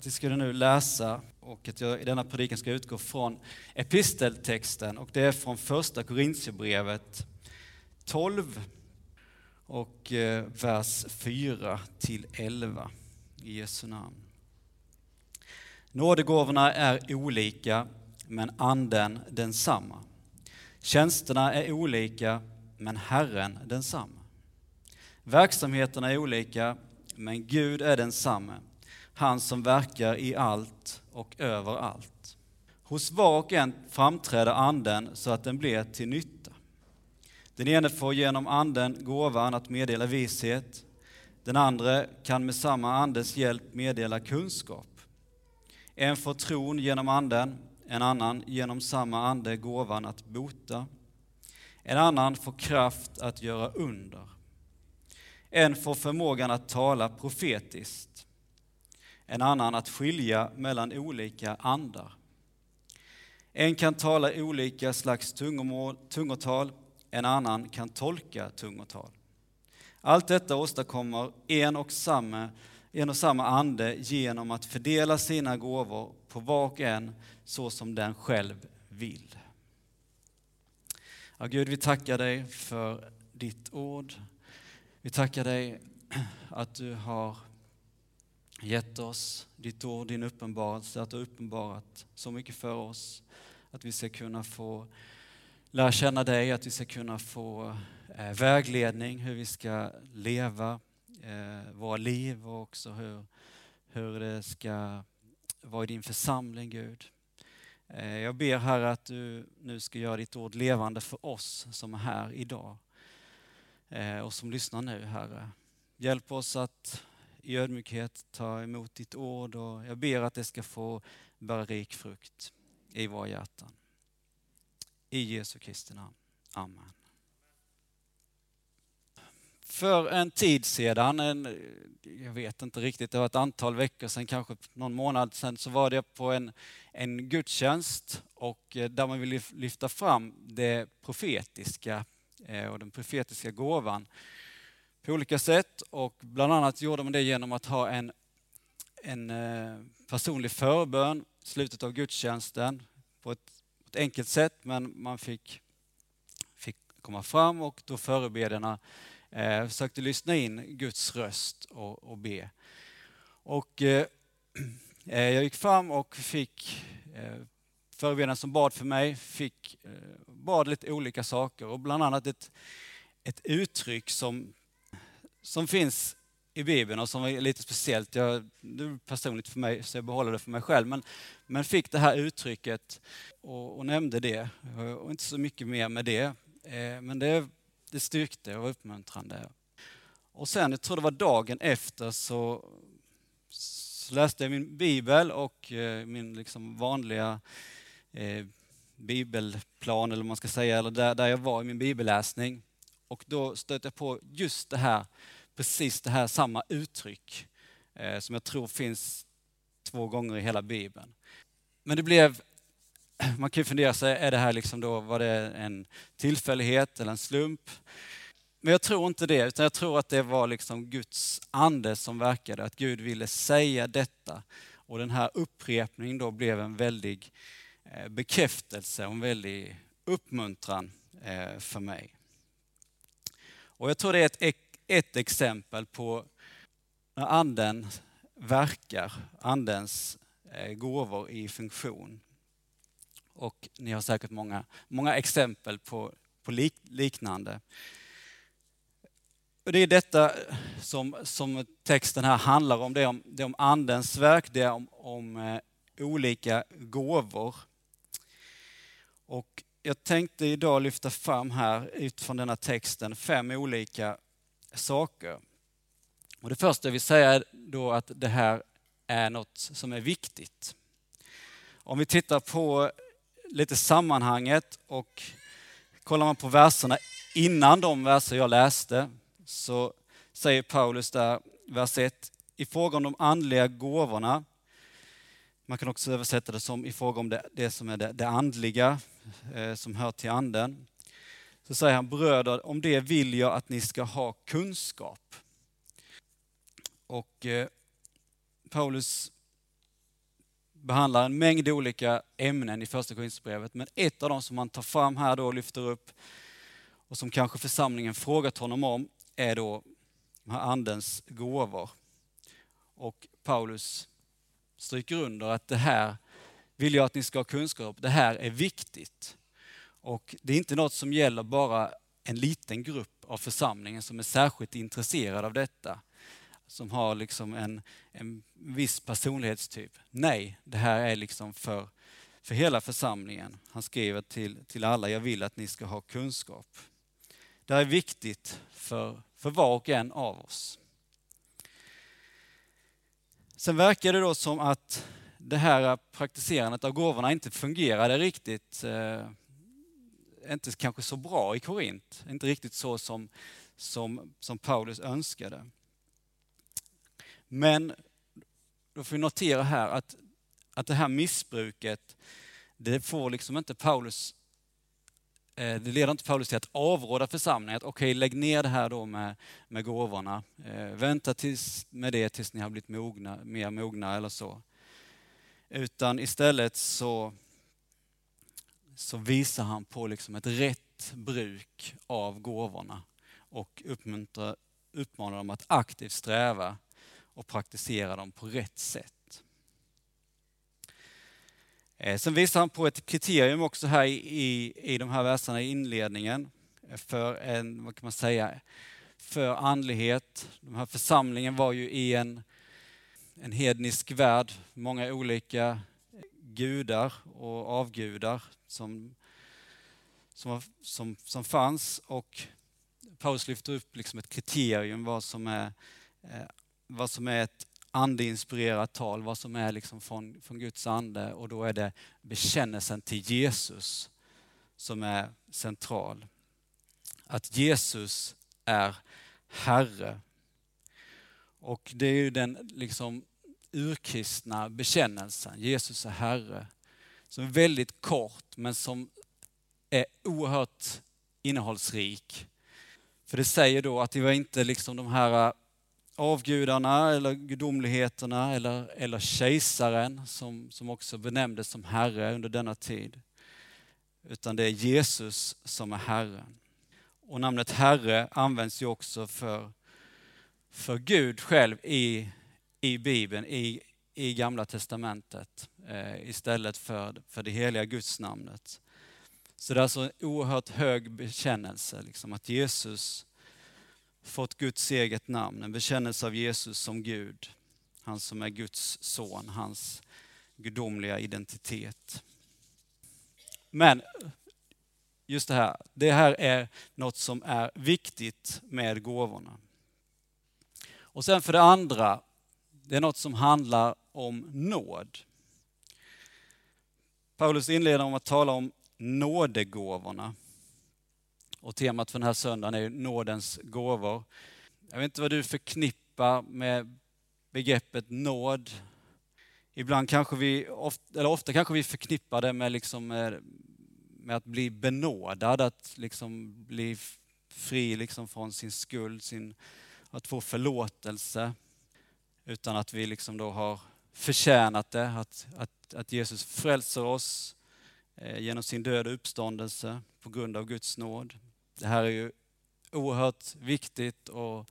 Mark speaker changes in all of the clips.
Speaker 1: att vi skulle nu läsa och att jag i denna predikan ska utgå från episteltexten och det är från första Korintierbrevet 12 och eh, vers 4 till 11 i Jesu namn. Nådegåvorna är olika, men anden densamma. Tjänsterna är olika, men Herren densamma. Verksamheterna är olika, men Gud är densamme, han som verkar i allt och överallt. Hos var och en framträder anden så att den blir till nytta. Den ene får genom anden gåvan att meddela vishet, den andra kan med samma andes hjälp meddela kunskap. En får tron genom anden, en annan genom samma ande gåvan att bota. En annan får kraft att göra under. En får förmågan att tala profetiskt. En annan att skilja mellan olika andar. En kan tala olika slags tungomål, tungotal, en annan kan tolka tungotal. Allt detta åstadkommer en och samma, en och samma ande genom att fördela sina gåvor på var och en så som den själv vill. Ja, Gud, vi tackar dig för ditt ord. Vi tackar dig att du har gett oss ditt ord, din uppenbarelse, att du har uppenbarat så mycket för oss. Att vi ska kunna få lära känna dig, att vi ska kunna få eh, vägledning hur vi ska leva eh, våra liv och också hur, hur det ska vara i din församling, Gud. Eh, jag ber Herre att du nu ska göra ditt ord levande för oss som är här idag eh, och som lyssnar nu, Herre. Hjälp oss att i ödmjukhet ta emot ditt ord och jag ber att det ska få bära rik frukt i våra hjärtan. I Jesu Kristi namn. Amen. För en tid sedan, en, jag vet inte riktigt, det var ett antal veckor sedan, kanske någon månad sedan, så var det på en, en gudstjänst och eh, där man ville lyfta fram det profetiska eh, och den profetiska gåvan på olika sätt och bland annat gjorde man det genom att ha en, en eh, personlig förbön i slutet av gudstjänsten på ett, ett enkelt sätt men man fick, fick komma fram och då förebedjarna eh, försökte lyssna in Guds röst och, och be. Och eh, eh jag gick fram och fick eh, förebedjarna som bad för mig fick eh, bad lite olika saker och bland annat ett, ett uttryck som som finns i Bibeln och som är lite speciellt. Jag, det är personligt för mig så jag behåller det för mig själv. Men, men fick det här uttrycket och, och nämnde det. Och inte så mycket mer med det. Eh, men det, det styrkte och var uppmuntrande. Och sen, jag tror det var dagen efter, så, så läste jag min bibel och eh, min liksom vanliga eh, bibelplan, eller vad man ska säga, eller där, där jag var i min bibelläsning. Och då stötte jag på just det här, precis det här samma uttryck eh, som jag tror finns två gånger i hela Bibeln. Men det blev, man kan ju fundera sig, är det här liksom då, var det en tillfällighet eller en slump? Men jag tror inte det, utan jag tror att det var liksom Guds ande som verkade, att Gud ville säga detta. Och den här upprepningen då blev en väldig eh, bekräftelse och en väldig uppmuntran eh, för mig. Och jag tror det är ett, ett exempel på när anden verkar, andens eh, gåvor i funktion. Och ni har säkert många, många exempel på, på lik, liknande. Och det är detta som, som texten här handlar om. Det är om, det är om andens verk, det är om, om eh, olika gåvor. Och jag tänkte idag lyfta fram här utifrån denna texten fem olika saker. Och det första jag vill säga är då att det här är något som är viktigt. Om vi tittar på lite sammanhanget och kollar man på verserna innan de verser jag läste så säger Paulus där, vers 1, i fråga om de andliga gåvorna, man kan också översätta det som i fråga om det, det som är det, det andliga, Eh, som hör till anden. Så säger han, bröder, om det vill jag att ni ska ha kunskap. Och eh, Paulus behandlar en mängd olika ämnen i första Korinthierbrevet, men ett av dem som han tar fram här då och lyfter upp och som kanske församlingen frågat honom om är då de här andens gåvor. Och Paulus stryker under att det här vill jag att ni ska ha kunskap Det här är viktigt. Och det är inte något som gäller bara en liten grupp av församlingen som är särskilt intresserad av detta. Som har liksom en, en viss personlighetstyp. Nej, det här är liksom för, för hela församlingen. Han skriver till, till alla, jag vill att ni ska ha kunskap. Det här är viktigt för, för var och en av oss. Sen verkar det då som att det här praktiserandet av gåvorna inte fungerade riktigt, eh, inte kanske så bra i Korint. Inte riktigt så som, som, som Paulus önskade. Men då får vi notera här att, att det här missbruket, det får liksom inte Paulus Eh, det leder inte Paulus till att avråda församlingen att okej, okay, lägg ner det här då med, med gåvorna. Eh, vänta tills, med det tills ni har blivit mogna, mer mogna eller så. Utan istället så, så visar han på liksom ett rätt bruk av gåvorna och uppmuntrar, uppmanar dem att aktivt sträva och praktisera dem på rätt sätt. Eh, sen visar han på ett kriterium också här i, i de här verserna i inledningen för en, vad kan man säga, för andlighet. Den här församlingen var ju i en, en hednisk värld, många olika gudar och avgudar som, som, som, som fanns och Paulus lyfter upp liksom ett kriterium vad som är, eh, vad som är ett andeinspirerat tal, vad som är liksom från, från Guds ande och då är det bekännelsen till Jesus som är central. Att Jesus är Herre. Och det är ju den liksom urkristna bekännelsen, Jesus är Herre, som är väldigt kort men som är oerhört innehållsrik. För det säger då att det var inte liksom de här äh, avgudarna eller gudomligheterna eller, eller kejsaren som, som också benämndes som Herre under denna tid. Utan det är Jesus som är Herren. Och namnet Herre används ju också för, för Gud själv i, i Bibeln, i, i Gamla Testamentet eh, istället för, för det heliga Gudsnamnet. Så det är alltså en oerhört hög bekännelse, liksom, att Jesus fått Guds eget namn, en bekännelse av Jesus som Gud, han som är Guds son, hans gudomliga identitet. Men just det här, det här är något som är viktigt med gåvorna. Och sen för det andra, det är något som handlar om nåd. Paulus inleder om att tala om nådegåvorna. Och temat för den här söndagen är nådens gåvor. Jag vet inte vad du förknippar med begreppet nåd. Ibland kanske vi, eller ofta kanske vi förknippar det med, liksom med, med att bli benådad, att liksom bli fri liksom från sin skuld, sin, att få förlåtelse. Utan att vi liksom då har förtjänat det, att, att, att Jesus frälser oss eh, genom sin död och uppståndelse på grund av Guds nåd. Det här är ju oerhört viktigt och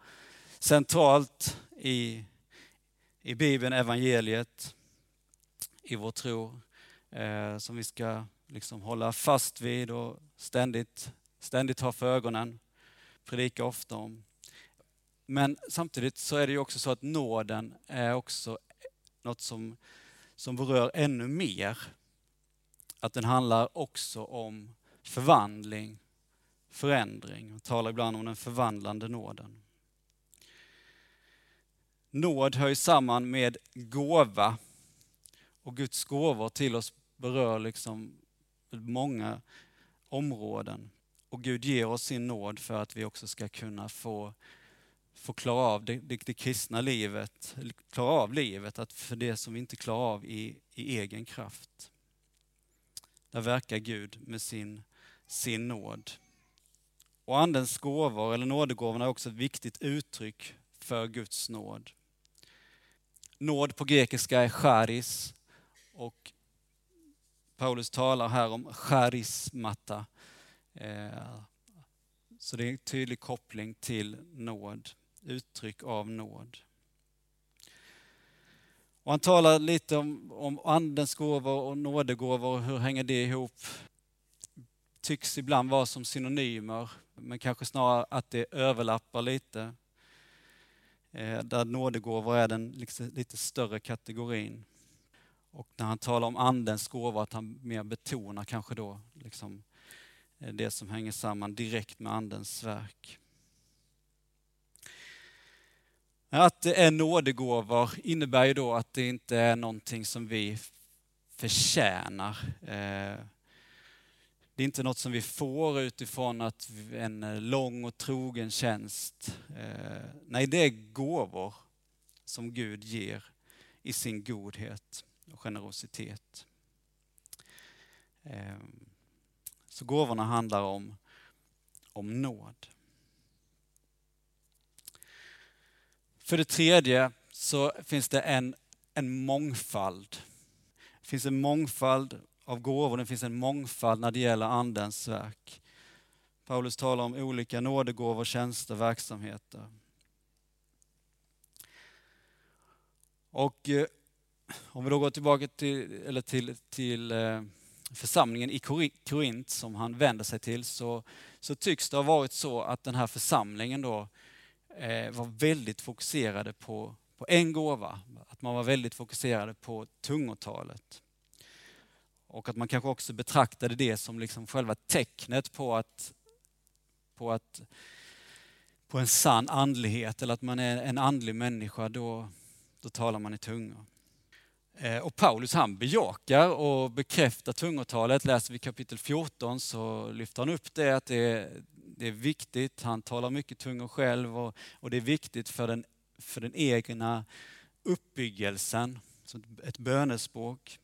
Speaker 1: centralt i, i Bibeln, evangeliet, i vår tro, eh, som vi ska liksom hålla fast vid och ständigt, ständigt ha för ögonen, predika ofta om. Men samtidigt så är det ju också så att nåden är också något som, som berör ännu mer. Att den handlar också om förvandling förändring och talar ibland om den förvandlande nåden. Nåd hör ju samman med gåva och Guds gåvor till oss berör liksom många områden. Och Gud ger oss sin nåd för att vi också ska kunna få, få klara av det, det, det kristna livet, klara av livet, att för det som vi inte klarar av i, i egen kraft. Där verkar Gud med sin, sin nåd. Och Andens gåvor, eller nådegåvorna, är också ett viktigt uttryck för Guds nåd. Nåd på grekiska är charis Och Paulus talar här om charismata. Eh, så det är en tydlig koppling till nåd, uttryck av nåd. Och han talar lite om, om andens gåvor och nådegåvor och hur hänger det ihop? Tycks ibland vara som synonymer, men kanske snarare att det överlappar lite. Eh, där nådegåvor är den liksom lite större kategorin. Och när han talar om andens gåvor, att han mer betonar kanske då liksom eh, det som hänger samman direkt med andens verk. Att det är nådegåvor innebär ju då att det inte är någonting som vi förtjänar. Eh, det är inte något som vi får utifrån att en lång och trogen tjänst. Eh, nej, det är gåvor som Gud ger i sin godhet och generositet. Eh, så gåvorna handlar om, om nåd. För det tredje så finns det en, en mångfald. Det finns en mångfald av gåvor, det finns en mångfald när det gäller Andens verk. Paulus talar om olika nådegåvor, tjänster, verksamheter. Och eh, om vi då går tillbaka till, eller till, till eh, församlingen i Korint som han vänder sig till så, så tycks det ha varit så att den här församlingen då eh, Eh, var väldigt fokuserade på, på en gåva. Att man var väldigt fokuserade på tungotalet. Och att man kanske också betraktade det som liksom själva tecknet på att, på att på en sann andlighet eller att man är en andlig människa, då, då talar man i tungor. Eh, och Paulus han bejakar och bekräftar tungotalet. Läser vi kapitel 14 så lyfter han upp det, att det det är viktigt. Han talar mycket tungor själv och, och det är viktigt för den, för den egna uppbyggelsen, ett bönespråk.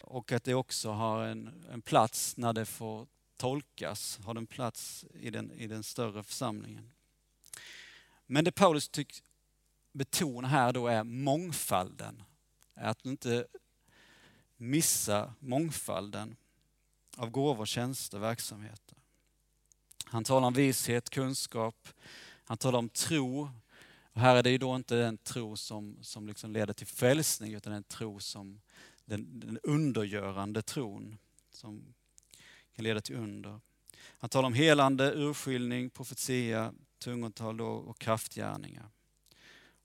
Speaker 1: Och att det också har en, en plats när det får tolkas, har en plats i den, i den större församlingen. Men det Paulus tycks betona här då är mångfalden. Att inte missa mångfalden av gåvor, tjänster, verksamheter. Han talar om vishet, kunskap, han talar om tro. Och här är det ju då inte den tro som, som liksom leder till frälsning utan en tro som den, den undergörande tron som kan leda till under. Han talar om helande, urskiljning, profetia, tungotal och kraftgärningar.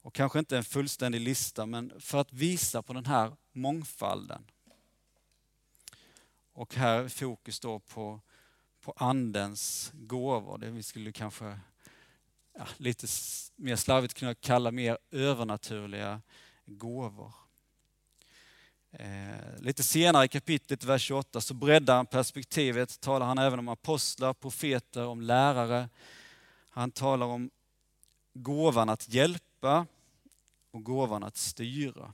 Speaker 1: Och kanske inte en fullständig lista, men för att visa på den här mångfalden. Och här är fokus då på, på andens gåvor, det vi skulle kanske ja, lite mer slarvigt kunna kalla mer övernaturliga gåvor. Eh, lite senare i kapitlet, vers 28, så breddar han perspektivet, talar han även om apostlar, profeter, om lärare. Han talar om gåvan att hjälpa och gåvan att styra.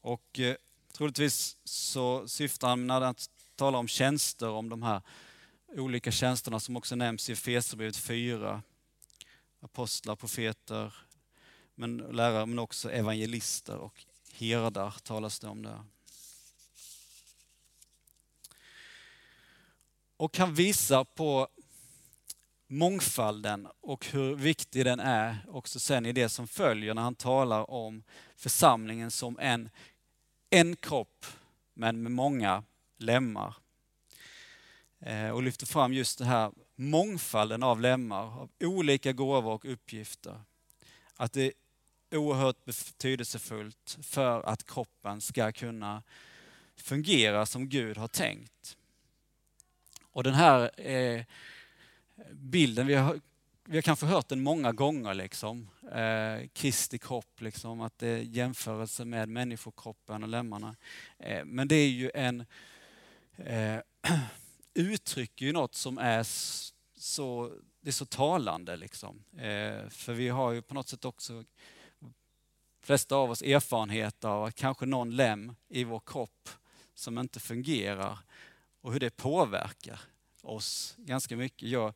Speaker 1: Och eh, troligtvis så syftar han när han talar om tjänster, om de här olika tjänsterna som också nämns i Efesierbrevet 4. Apostlar, profeter, men lärare, men också evangelister och herdar talas det om där. Och han visar på mångfalden och hur viktig den är också sen i det som följer när han talar om församlingen som en, en kropp men med många lemmar. Eh, och lyfter fram just det här mångfalden av lemmar, av olika gåvor och uppgifter. Att det är oerhört betydelsefullt för att kroppen ska kunna fungera som Gud har tänkt. Och den här eh, bilden, vi har, vi har kanske hört den många gånger, liksom. Eh, Kristi kropp, liksom, att det är jämförelse med människokroppen och lemmarna. Eh, men det är ju en eh, uttrycker ju något som är så, det är så talande. Liksom. Eh, för vi har ju på något sätt också, flesta av oss, erfarenhet av att kanske någon lem i vår kropp som inte fungerar och hur det påverkar oss ganska mycket. Jag,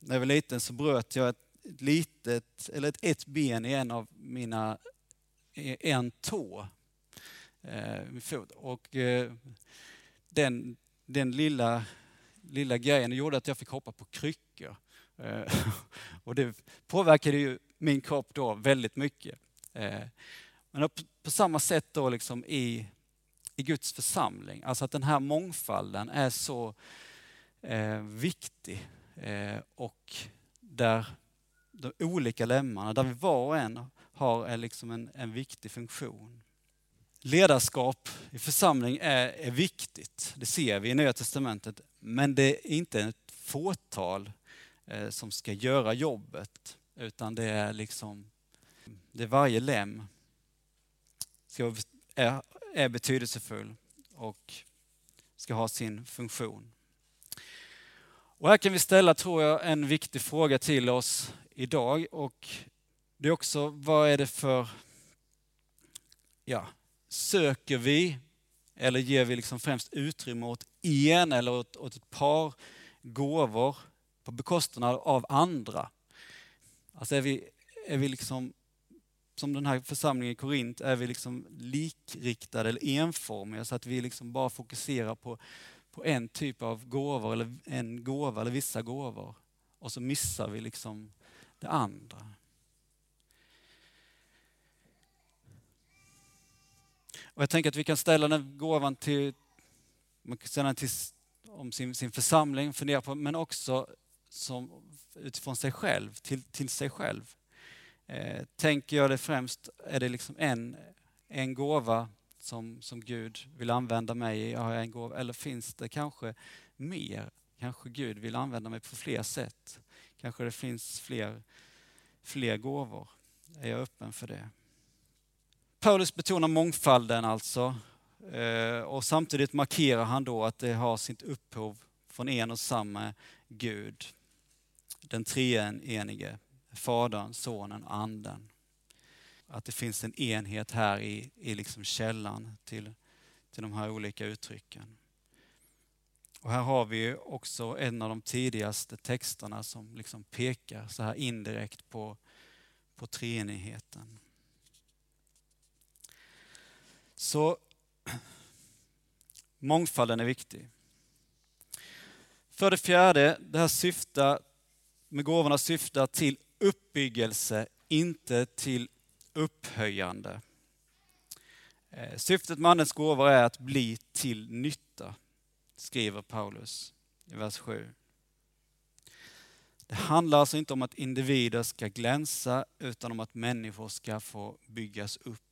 Speaker 1: när jag var liten så bröt jag ett litet, eller ett, ett ben i en av mina, en tå. eh, min fot. Och eh, den, den lilla, lilla grejen gjorde att jag fick hoppa på kryckor. Eh, och det påverkade ju min kropp då väldigt mycket. Eh, men på samma sätt då liksom i, i Guds församling, alltså att den här mångfalden är så eh, viktig eh, och där de olika lemmarna, där vi var och en har liksom en, en viktig funktion. Ledarskap i församling är, är viktigt, det ser vi i Nya Testamentet, men det är inte ett fåtal eh, som ska göra jobbet, utan det är liksom det är varje lem ska, är, är betydelsefull och ska ha sin funktion. Och här kan vi ställa, tror jag, en viktig fråga till oss idag och det är också, vad är det för, ja, söker vi eller ger vi liksom främst utrymme åt en eller åt, åt ett par gåvor på bekostnad av andra? Alltså är vi, är vi liksom, som den här församlingen i Korint, är vi liksom likriktade eller enformiga så att vi liksom bara fokuserar på, på en typ av gåvor eller en gåva eller vissa gåvor. Och så missar vi liksom det andra. Och jag tänker att vi kan ställa den gåvan till, man kan ställa den till om sin, sin församling, fundera på, men också som, utifrån sig själv, till, till sig själv. Eh, tänker jag det främst, är det liksom en, en gåva som, som Gud vill använda mig i? Har jag en gåva? Eller finns det kanske mer? Kanske Gud vill använda mig på fler sätt? Kanske det finns fler, fler gåvor? Är jag öppen för det? Paulus betonar mångfalden alltså eh, och samtidigt markerar han då att det har sitt upphov från en och samma Gud. Den treenige, Fadern, Sonen Anden. Att det finns en enhet här i, i liksom källan till, till de här olika uttrycken. Och här har vi också en av de tidigaste texterna som liksom pekar så här indirekt på, på treenigheten. Så mångfalden är viktig. För det fjärde, det här syftar, med gåvorna syftar till uppbyggelse, inte till upphöjande. Eh, syftet med Andens gåvor är att bli till nytta, skriver Paulus i vers 7. Det handlar alltså inte om att individer ska glänsa, utan om att människor ska få byggas upp.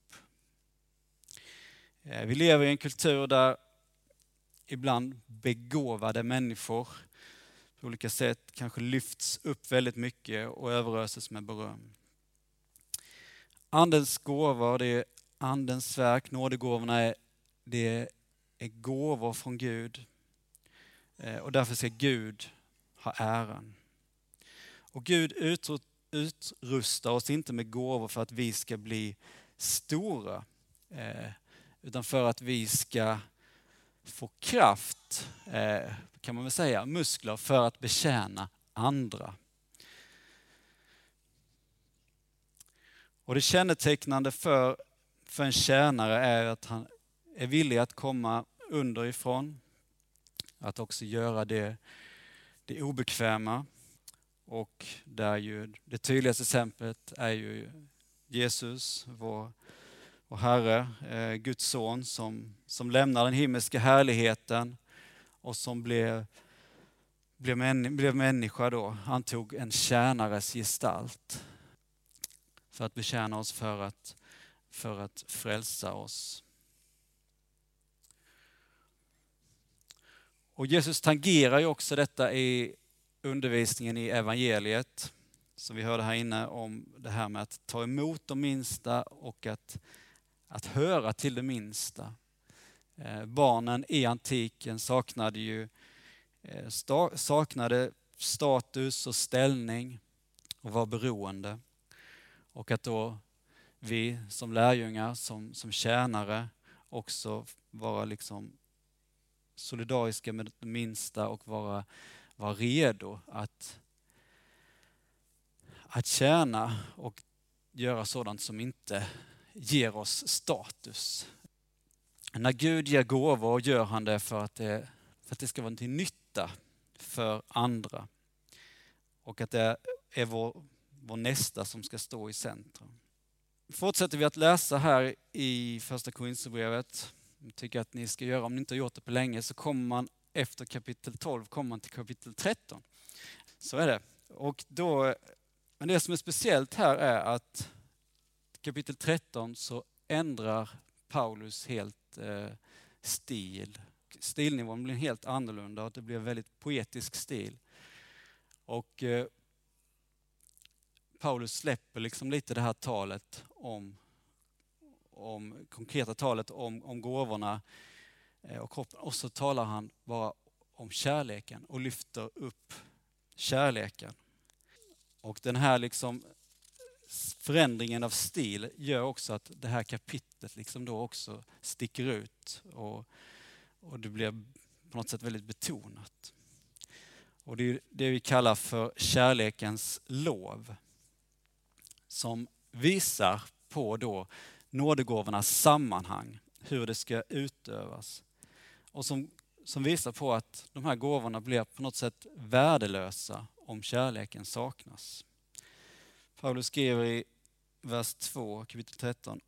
Speaker 1: Eh, vi lever i en kultur där ibland begåvade människor på olika sätt kanske lyfts upp väldigt mycket och överöses med beröm. Andens gåvor, det är Andens verk, nådegåvorna är, det är gåvor från Gud. Eh, och därför ska Gud ha äran. Och Gud utrustar oss inte med gåvor för att vi ska bli stora. Eh, utan för att vi ska få kraft, eh, kan man väl säga, muskler för att betjäna andra. Och det kännetecknande för, för en tjänare är att han är villig att komma underifrån, att också göra det, det obekväma. Och där ju det tydligaste exemplet är ju Jesus, vår och Herre, eh, Guds son som, som lämnar den himmelska härligheten och som blev, blev, män, blev människa då, antog en tjänares gestalt för att betjäna oss, för att, för att frälsa oss. Och Jesus tangerar ju också detta i undervisningen i evangeliet, som vi hörde här inne om det här med att ta emot de minsta och att att höra till det minsta. Eh, barnen i antiken saknade ju eh, saknade status och ställning och var beroende. Och att då vi som lärjungar, som, som tjänare också vara liksom solidariska med det minsta och vara, vara redo att, att tjäna och göra sådant som inte ger oss status. När Gud ger gåvor gör han det för att det, för att det ska vara till nytta för andra. Och att det är vår, vår nästa som ska stå i centrum. Fortsätter vi att läsa här i första Korinthierbrevet, tycker att ni ska göra, om ni inte har gjort det på länge, så kommer man efter kapitel 12 kommer man till kapitel 13. Så är det. Och då, men det som är speciellt här är att kapitel 13 så ändrar Paulus helt eh, stil. Stilnivån blir helt annorlunda och det blir väldigt poetisk stil. Och eh, Paulus släpper liksom lite det här talet om, om konkreta talet om, om gåvorna eh, och kroppen. Och så talar han bara om kärleken och lyfter upp kärleken. Och den här liksom förändringen av stil gör också att det här kapitlet liksom då också sticker ut och, och det blir på något sätt väldigt betonat. Och det är det vi kallar för kärlekens lov som visar på då nådegåvornas sammanhang, hur det ska utövas. Och som, som visar på att de här gåvorna blir på något sätt värdelösa om kärleken saknas. Paulus skriver i vers 2, kapitel 13.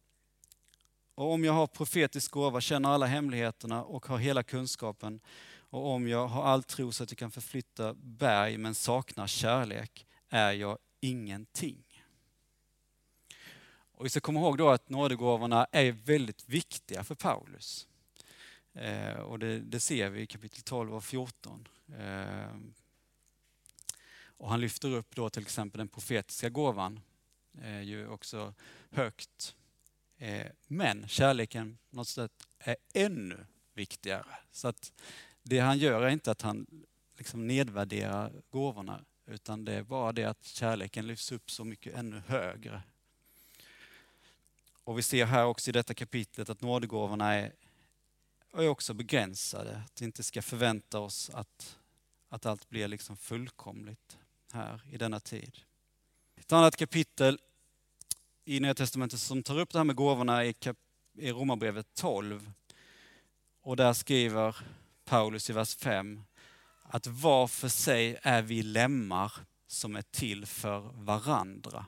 Speaker 1: Och om jag har profetisk gåva, känner alla hemligheterna och har hela kunskapen och om jag har all tro så att jag kan förflytta berg men saknar kärlek är jag ingenting. Och vi ska komma ihåg då att nådegåvorna är väldigt viktiga för Paulus. Eh, och det, det, ser vi i kapitel 12 och 14. Eh, och han lyfter upp då till exempel den profetiska gåvan, är ju också högt. Eh, men kärleken på något sätt är ännu viktigare. Så att det han gör är inte att han liksom nedvärderar gåvorna, utan det är bara det att kärleken lyfts upp så mycket ännu högre och vi ser här också i detta kapitlet att nådegåvorna är, är också begränsade. Att vi inte ska förvänta oss att, att allt blir liksom fullkomligt här i denna tid. Ett annat kapitel i Nya Testamentet som tar upp det här med gåvorna är, i Romarbrevet 12. Och där skriver Paulus i vers 5 att var för sig är vi lemmar som är till för varandra.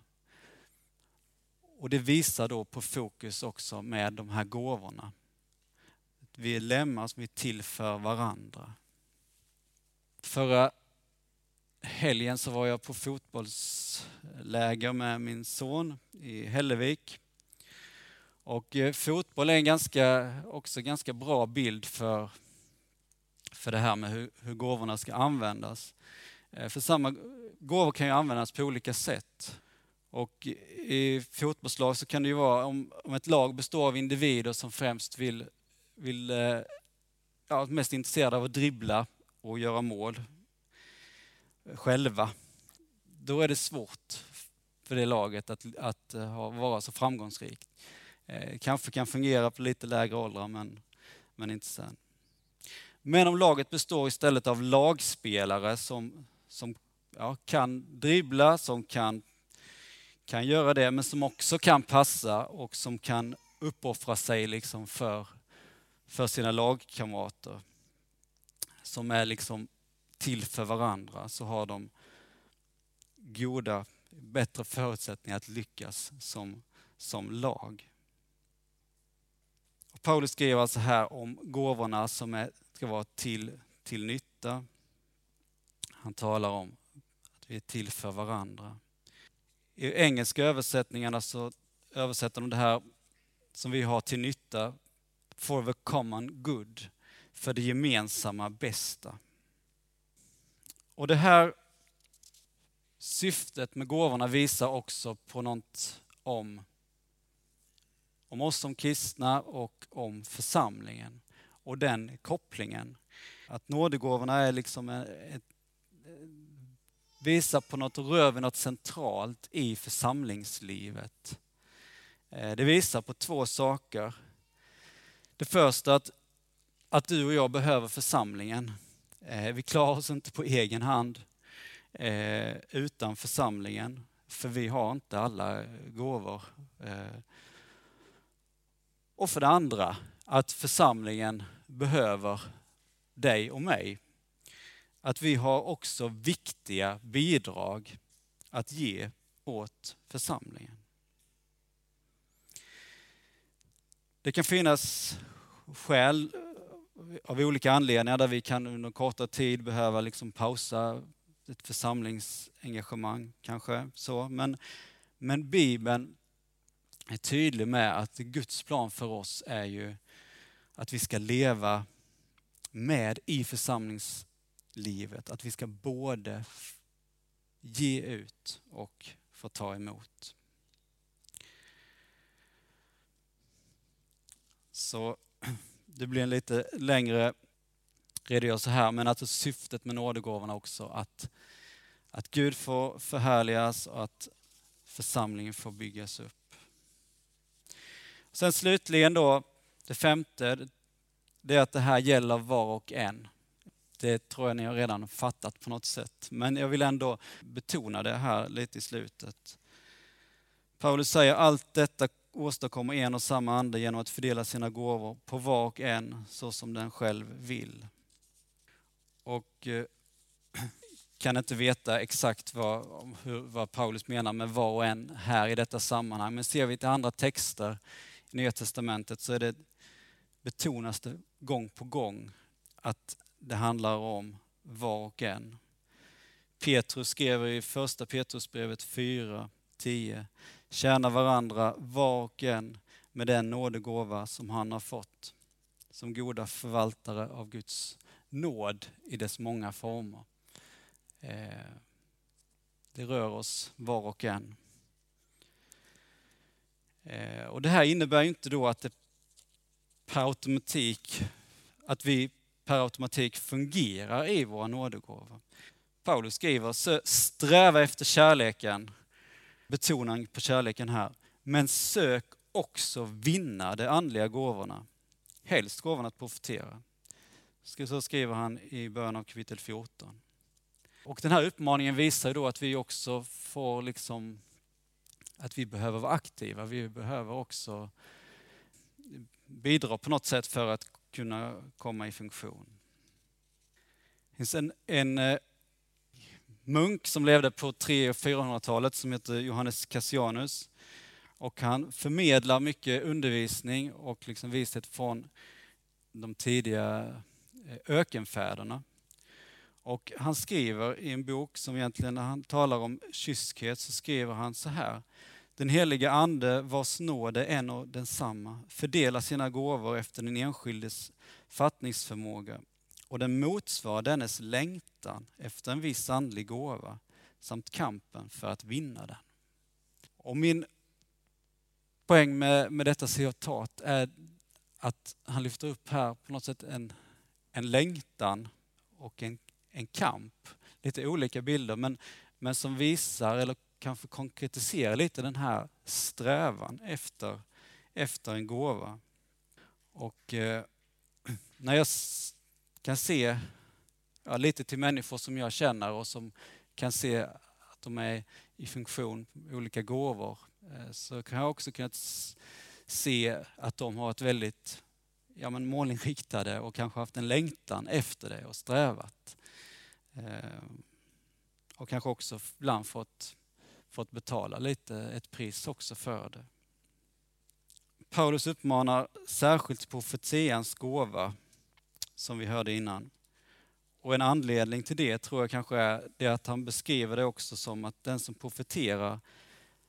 Speaker 1: Och det visar då på fokus också med de här gåvorna. Vi är lemmar som är till för varandra. Förra helgen så var jag på fotbollsläger med min son i Hällevik. Och eh, fotboll är en ganska, också ganska bra bild för, för det här med hur, hur gåvorna ska användas. Eh, för samma gåvor kan ju användas på olika sätt. Och i fotbollslag så kan det ju vara om, om ett lag består av individer som främst vill, vill eh, ja, mest intresserade av att dribbla och göra mål själva. Då är det svårt för det laget att, att eh, ha, vara så framgångsrikt. Eh, kanske kan fungera på lite lägre åldrar men, men inte sen. Men om laget består istället av lagspelare som, som ja, kan dribbla, som kan kan göra det, men som också kan passa och som kan uppoffra sig liksom för, för sina lagkamrater. Som är liksom till för varandra, så har de goda, bättre förutsättningar att lyckas som, som lag. Och Paulus skriver alltså här om gåvorna som är, ska vara till, till nytta. Han talar om att vi är till för varandra. I engelska översättningarna så översätter de det här som vi har till nytta, for the common good, för det gemensamma bästa. Och det här syftet med gåvorna visar också på något om, om oss som kristna och om församlingen. Och den kopplingen. Att nådegåvorna är liksom ett visar på något, rör vid något centralt i församlingslivet. Eh, det visar på två saker. Det första att, att du och jag behöver församlingen. Eh, vi klarar oss inte på egen hand eh, utan församlingen, för vi har inte alla gåvor. Eh, och för det andra, att församlingen behöver dig och mig. Att vi har också viktiga bidrag att ge åt församlingen. Det kan finnas skäl av olika anledningar där vi kan under kortare tid behöva liksom pausa ett församlingsengagemang kanske. Så. Men, men Bibeln är tydlig med att Guds plan för oss är ju att vi ska leva med i församlingslivet. Att vi ska både ge ut och få ta emot. Så det blir en lite längre redogörelse här, men alltså syftet med nådegåvorna också att, att Gud får förhärligas och att församlingen får byggas upp. Sen slutligen då, det femte, det är att det här gäller var och en. Det tror jag ni har redan fattat på något sätt, men jag vill ändå betona det här lite i slutet. Paulus säger allt detta åstadkommer en och samma ande genom att fördela sina gåvor på var och en så som den själv vill. Och eh, kan inte veta exakt vad, hur, vad Paulus menar med var och en här i detta sammanhang. Men ser vi till andra texter i Nya Testamentet så är det betonas det gång på gång att det handlar om var och en. Petrus skrev i första Petrusbrevet 4, 10. Tjäna varandra var och en med den nådegåva som han har fått. Som goda förvaltare av Guds nåd i dess många former. Eh, det rör oss var och en. Eh, och det här innebär inte då att det per automatik, att vi per automatik fungerar i våra nådegåvor. Paulus skriver, sträva efter kärleken, betoning på kärleken här, men sök också vinna de andliga gåvorna. Helst gåvan att profetera. Så skriver han i början av kapitel 14. Och den här uppmaningen visar ju då att vi också får liksom, att vi behöver vara aktiva. Vi behöver också bidra på något sätt för att kunna komma i funktion. Det finns en, en eh, munk som levde på 300 och 400-talet som heter Johannes Cassianus. Och han förmedlar mycket undervisning och liksom vishet från de tidiga eh, ökenfäderna. Och han skriver i en bok som egentligen, när han talar om kyskhet, så skriver han så här. Den heliga ande vars nåd är en och densamma fördelar sina gåvor efter den enskildes fattningsförmåga och den motsvarar dennes längtan efter en viss andlig gåva samt kampen för att vinna den. Och min poäng med, med detta citat är att han lyfter upp här på något sätt en, en längtan och en, en kamp. Lite olika bilder men, men som visar eller kanske konkretiserar lite den här strävan efter, efter en gåva. Och eh, när jag kan se ja, lite till människor som jag känner och som kan se att de är i funktion olika gåvor eh, så kan jag också kunnat se att de har ett väldigt ja, men målinriktade och kanske haft en längtan efter det och strävat. Eh, och kanske också ibland fått, fått betala lite ett pris också för det. Paulus uppmanar särskilt profetians gåva som vi hörde innan. Och en anledning till det tror jag kanske är det att han beskriver det också som att den som profeterar,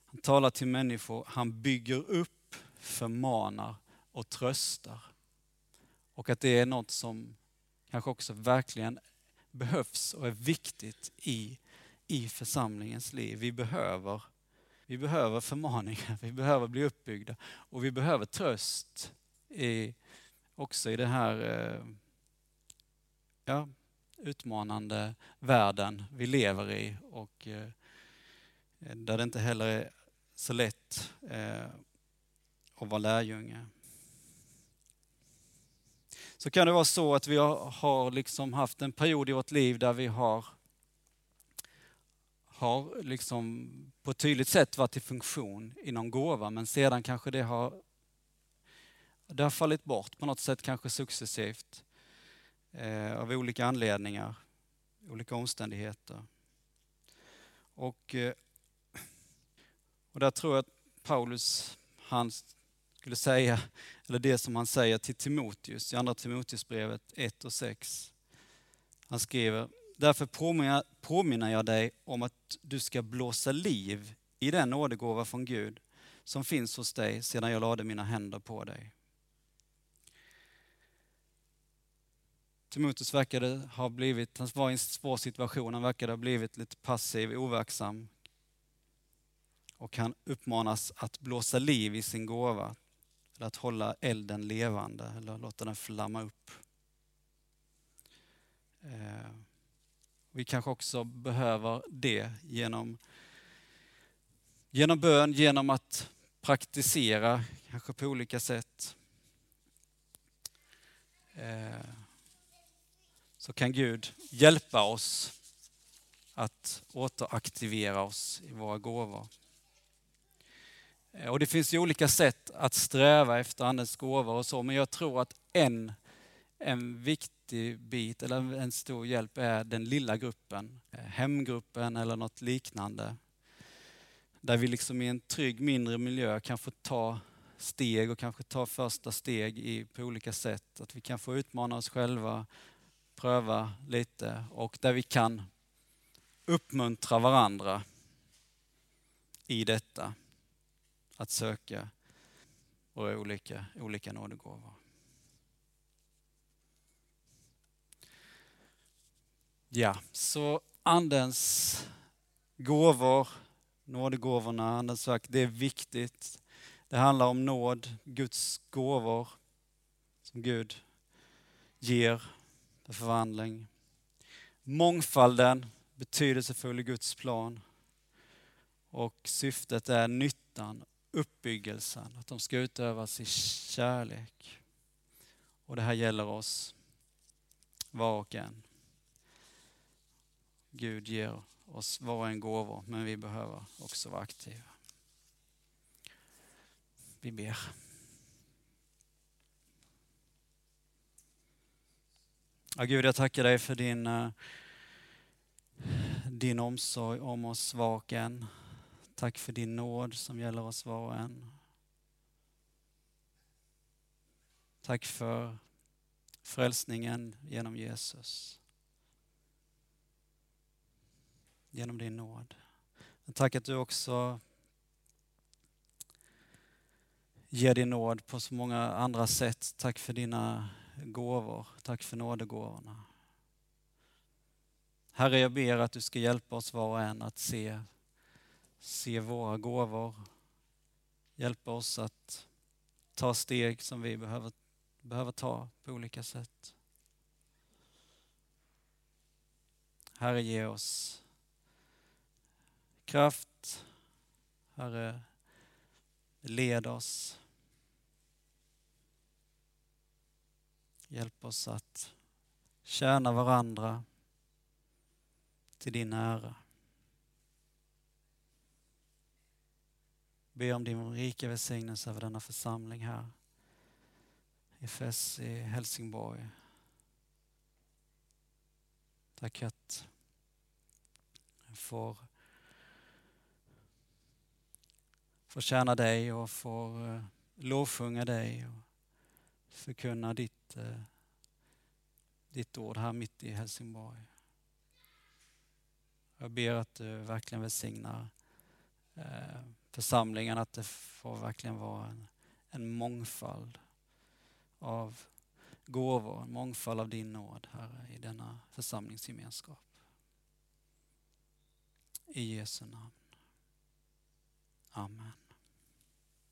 Speaker 1: han talar till människor, han bygger upp, förmanar och tröstar. Och att det är något som kanske också verkligen behövs och är viktigt i, i församlingens liv. Vi behöver, vi behöver förmaningar, vi behöver bli uppbyggda och vi behöver tröst i, också i det här eh, ja, utmanande världen vi lever i och eh, där det inte heller är så lätt eh, att vara lärjunge. Så kan det vara så att vi har liksom haft en period i vårt liv där vi har, har liksom på ett tydligt sätt varit i funktion i någon gåva men sedan kanske det har Det har fallit bort på något sätt, kanske successivt, eh, av olika anledningar, olika omständigheter. Och, eh, och där tror jag att Paulus, han skulle säga, eller det som han säger till Timoteus i andra Timoteusbrevet 1 och 6. Han skriver, därför påminner, påminner jag dig om att du ska blåsa liv i den nådegåva från Gud som finns hos dig sedan jag lade mina händer på dig. Timoteus verkade ha blivit, han var i en svår situation, han verkade ha blivit lite passiv, overksam. Och han uppmanas att blåsa liv i sin gåva, eller att hålla elden levande, eller låta den flamma upp. Eh, vi kanske också behöver det genom, genom bön, genom att praktisera, kanske på olika sätt. Eh, så kan Gud hjälpa oss att återaktivera oss i våra gåvor. Eh, och det finns ju olika sätt att sträva efter Andens gåvor och så, men jag tror att en, en viktig bit, eller en stor hjälp, är den lilla gruppen. Eh, hemgruppen eller något liknande. Där vi liksom i en trygg mindre miljö kan få ta steg och kanske ta första steg i, på olika sätt. Att vi kan få utmana oss själva, pröva lite och där vi kan uppmuntra varandra i detta. Att söka våra olika, olika nådegåvor. Ja, så Andens gåvor, nådegåvorna, Andens verk, det är viktigt. Det handlar om nåd, Guds gåvor som Gud ger för förvandling. Mångfalden, betydelsefull i Guds plan. Och syftet är nyttan, uppbyggelsen, att de ska utövas i kärlek. Och det här gäller oss, var och en. Gud ger oss var och en gåvor, men vi behöver också vara aktiva. Vi ber. Ja, Gud, jag tackar dig för din, eh, din omsorg om oss var och en. Tack för din nåd som gäller oss var och en. Tack för frälsningen genom Jesus. Genom din nåd. Tack att du också ger din nåd på så många andra sätt. Tack för dina gåvor. Tack för nådegåvorna. Herre, jag ber att du ska hjälpa oss var och en att se, se våra gåvor. Hjälpa oss att ta steg som vi behöver, behöver ta på olika sätt. Herre, ge oss kraft. Herre, led oss. Hjälp oss att tjäna varandra till din ära. Be om din rika välsignelse över denna församling här i FES i Helsingborg. Tack att jag får, får tjäna dig och får eh, lovsjunga dig och förkunna ditt, eh, ditt ord här mitt i Helsingborg. Jag ber att du verkligen välsignar eh, församlingen, att det får verkligen vara en, en mångfald av gåvor, en mångfald av din nåd, Herre, i denna församlingsgemenskap. I Jesu namn. Amen.